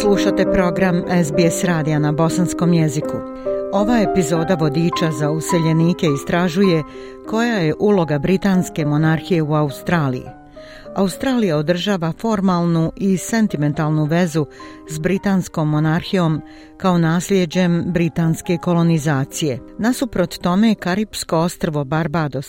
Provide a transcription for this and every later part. Slušate program SBS Radija na bosanskom jeziku. Ova epizoda vodiča za useljenike istražuje koja je uloga britanske monarhije u Australiji. Australija održava formalnu i sentimentalnu vezu s britanskom monarhijom kao nasljeđem britanske kolonizacije. Nasuprot tome, Karipsko ostrvo Barbados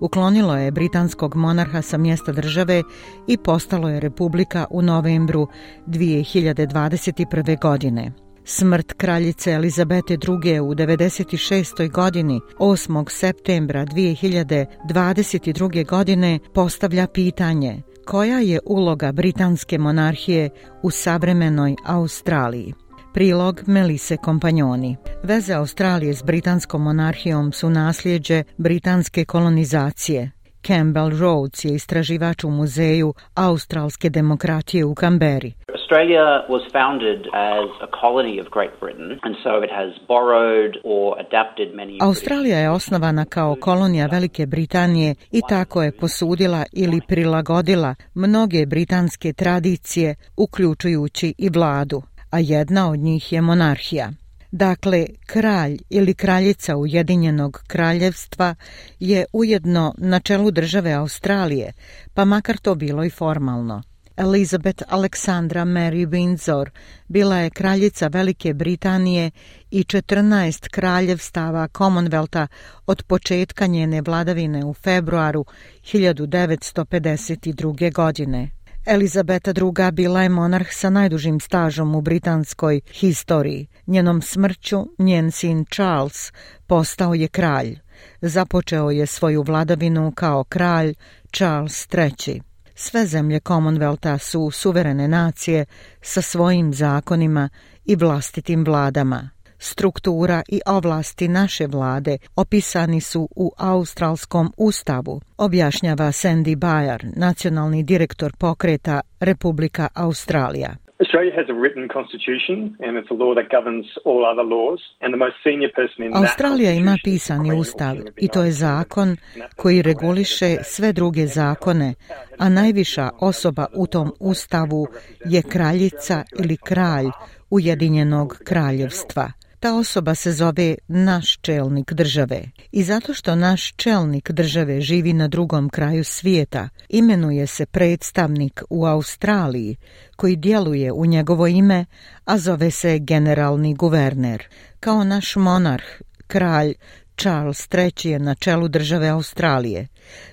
uklonilo je britanskog monarha sa mjesta države i postalo je republika u novembru 2021. godine. Smrt kraljice Elizabete II. u 96. godini, 8. septembra 2022. godine, postavlja pitanje koja je uloga britanske monarhije u savremenoj Australiji. Prilog Melise Kompanjoni. Veze Australije s britanskom monarhijom su nasljeđe britanske kolonizacije. Campbell Rhodes je istraživač u muzeju Australske demokratije u Kamberi. Australia was founded as a colony of Great Britain and so it has borrowed or adapted many Australija je osnovana kao kolonija Velike Britanije i tako je posudila ili prilagodila mnoge britanske tradicije uključujući i vladu a jedna od njih je monarhija Dakle, kralj ili kraljica Ujedinjenog kraljevstva je ujedno na čelu države Australije, pa makar to bilo i formalno. Elizabeth Alexandra Mary Windsor bila je kraljica Velike Britanije i 14 kraljevstava Commonwealtha od početka njene vladavine u februaru 1952. godine. Elizabeta II. bila je monarh sa najdužim stažom u britanskoj historiji. Njenom smrću njen sin Charles postao je kralj. Započeo je svoju vladavinu kao kralj Charles III. Sve zemlje Commonwealtha su suverene nacije sa svojim zakonima i vlastitim vladama. Struktura i ovlasti naše vlade opisani su u Australskom ustavu, objašnjava Sandy Bayer, nacionalni direktor pokreta Republika Australija. Australia has a written constitution and it's a law that governs all other laws and the most senior person in Australija ima pisani ustav i to je zakon koji reguliše sve druge zakone a najviša osoba u tom ustavu je kraljica ili kralj Ujedinjenog kraljevstva. Ta osoba se zove naš čelnik države. I zato što naš čelnik države živi na drugom kraju svijeta, imenuje se predstavnik u Australiji koji djeluje u njegovo ime, a zove se generalni guverner. Kao naš monarh, kralj, Charles III je na čelu države Australije.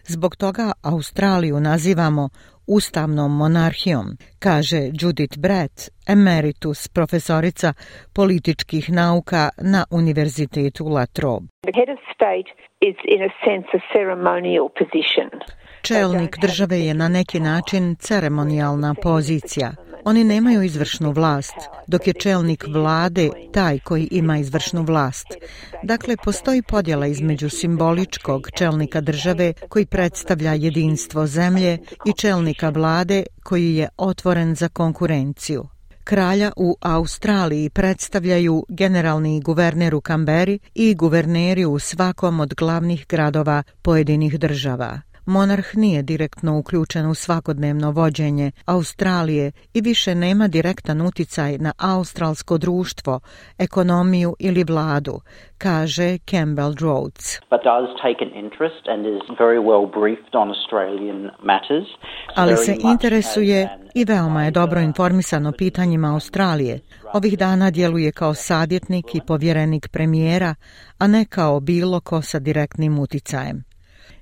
Zbog toga Australiju nazivamo ustavnom monarhijom, kaže Judith Brett, emeritus profesorica političkih nauka na Univerzitetu La Trobe. The head of state is in a sense a ceremonial position. Čelnik države je na neki način ceremonijalna pozicija. Oni nemaju izvršnu vlast, dok je čelnik vlade taj koji ima izvršnu vlast. Dakle, postoji podjela između simboličkog čelnika države koji predstavlja jedinstvo zemlje i čelnika vlade koji je otvoren za konkurenciju. Kralja u Australiji predstavljaju generalni guverner u Kamberi i guverneri u svakom od glavnih gradova pojedinih država monarh nije direktno uključen u svakodnevno vođenje Australije i više nema direktan uticaj na australsko društvo, ekonomiju ili vladu, kaže Campbell Rhodes. But does take an interest and is very well briefed on Australian matters. Ali se interesuje i veoma je dobro informisano pitanjima Australije. Ovih dana djeluje kao savjetnik i povjerenik premijera, a ne kao bilo ko sa direktnim uticajem.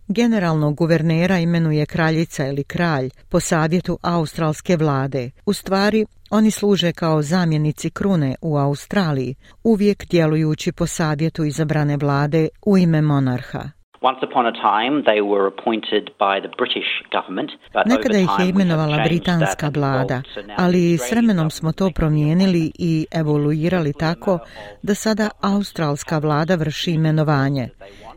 Generalnog guvernera imenuje kraljica ili kralj po savjetu australske vlade. U stvari, oni služe kao zamjenici krune u Australiji, uvijek djelujući po savjetu izabrane vlade u ime monarha. Once upon a time they were appointed by the British government, but Nekada ih je imenovala britanska vlada, ali s vremenom smo to promijenili i evoluirali tako da sada australska vlada vrši imenovanje.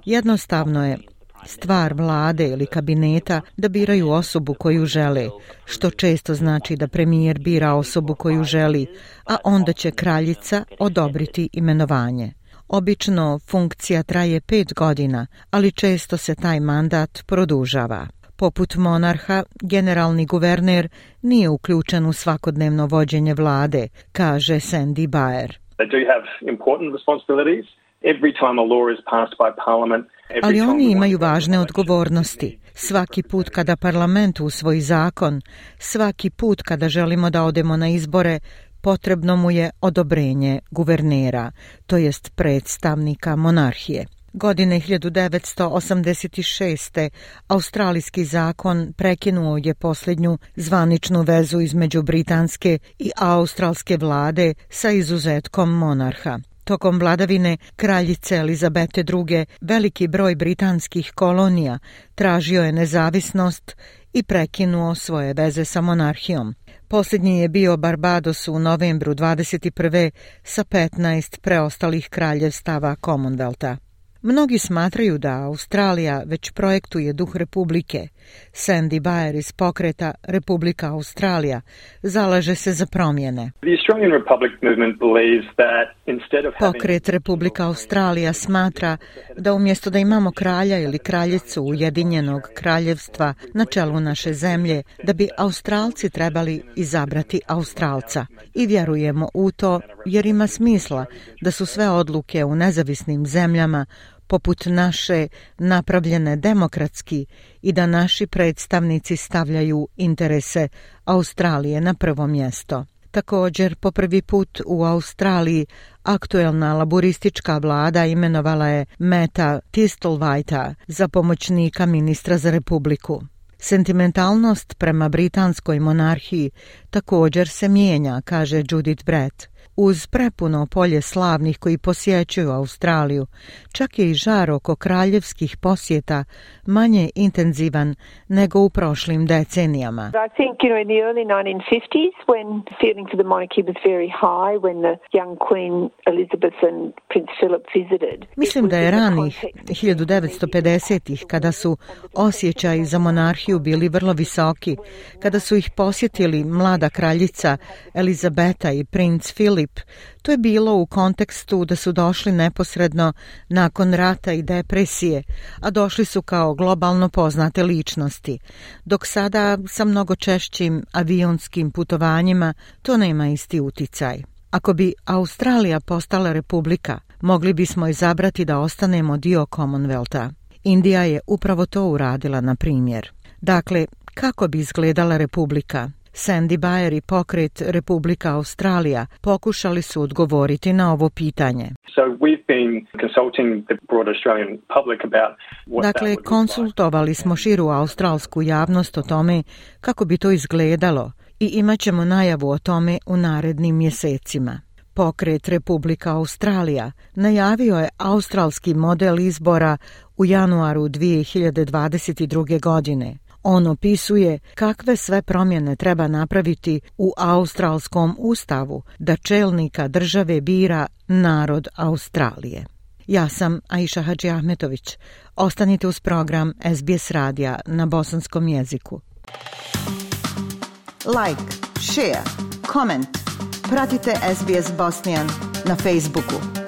Jednostavno je, stvar vlade ili kabineta da biraju osobu koju žele, što često znači da premijer bira osobu koju želi, a onda će kraljica odobriti imenovanje. Obično funkcija traje pet godina, ali često se taj mandat produžava. Poput monarha, generalni guverner nije uključen u svakodnevno vođenje vlade, kaže Sandy Baer. They do have important responsibilities. Every time a law is passed by parliament, Ali oni imaju važne odgovornosti. Svaki put kada parlament usvoji zakon, svaki put kada želimo da odemo na izbore, potrebno mu je odobrenje guvernera, to jest predstavnika monarhije. Godine 1986. australijski zakon prekinuo je posljednju zvaničnu vezu između britanske i australske vlade sa izuzetkom monarha. Tokom vladavine kraljice Elizabete II. veliki broj britanskih kolonija tražio je nezavisnost i prekinuo svoje veze sa monarhijom. Posljednji je bio Barbados u novembru 21. sa 15 preostalih kraljevstava Commonwealtha. Mnogi smatraju da Australija već projektuje duh republike – Sandy Bayer iz pokreta Republika Australija zalaže se za promjene. Pokret Republika Australija smatra da umjesto da imamo kralja ili kraljicu Ujedinjenog kraljevstva na čelu naše zemlje, da bi Australci trebali izabrati Australca. I vjerujemo u to jer ima smisla da su sve odluke u nezavisnim zemljama poput naše napravljene demokratski i da naši predstavnici stavljaju interese Australije na prvo mjesto. Također, po prvi put u Australiji aktuelna laburistička vlada imenovala je Meta Tistelvajta za pomoćnika ministra za republiku. Sentimentalnost prema britanskoj monarhiji također se mijenja, kaže Judith Brett. Uz prepuno polje slavnih koji posjećuju Australiju, čak je i žar oko kraljevskih posjeta manje intenzivan nego u prošlim decenijama. I think you know in the early 1950s when feeling for the monarchy was very high when the young queen Elizabeth and Prince Philip visited. Mislim da je ranih 1950-ih kada su osjećaji za monarhiju bili vrlo visoki, kada su ih posjetili mlada kraljica Elizabeta i princ Philip klip. To je bilo u kontekstu da su došli neposredno nakon rata i depresije, a došli su kao globalno poznate ličnosti. Dok sada sa mnogo češćim avionskim putovanjima to nema isti uticaj. Ako bi Australija postala republika, mogli bismo izabrati da ostanemo dio Commonwealtha. Indija je upravo to uradila, na primjer. Dakle, kako bi izgledala republika, Sandy Bayer i pokret Republika Australija pokušali su odgovoriti na ovo pitanje. Dakle, konsultovali smo širu australsku javnost o tome kako bi to izgledalo i imat ćemo najavu o tome u narednim mjesecima. Pokret Republika Australija najavio je australski model izbora u januaru 2022. godine – On opisuje kakve sve promjene treba napraviti u australskom ustavu da čelnika države bira narod Australije. Ja sam Aisha Hadži Ahmetović. Ostanite uz program SBS radija na bosanskom jeziku. Like, share, comment. Pratite SBS Bosnian na Facebooku.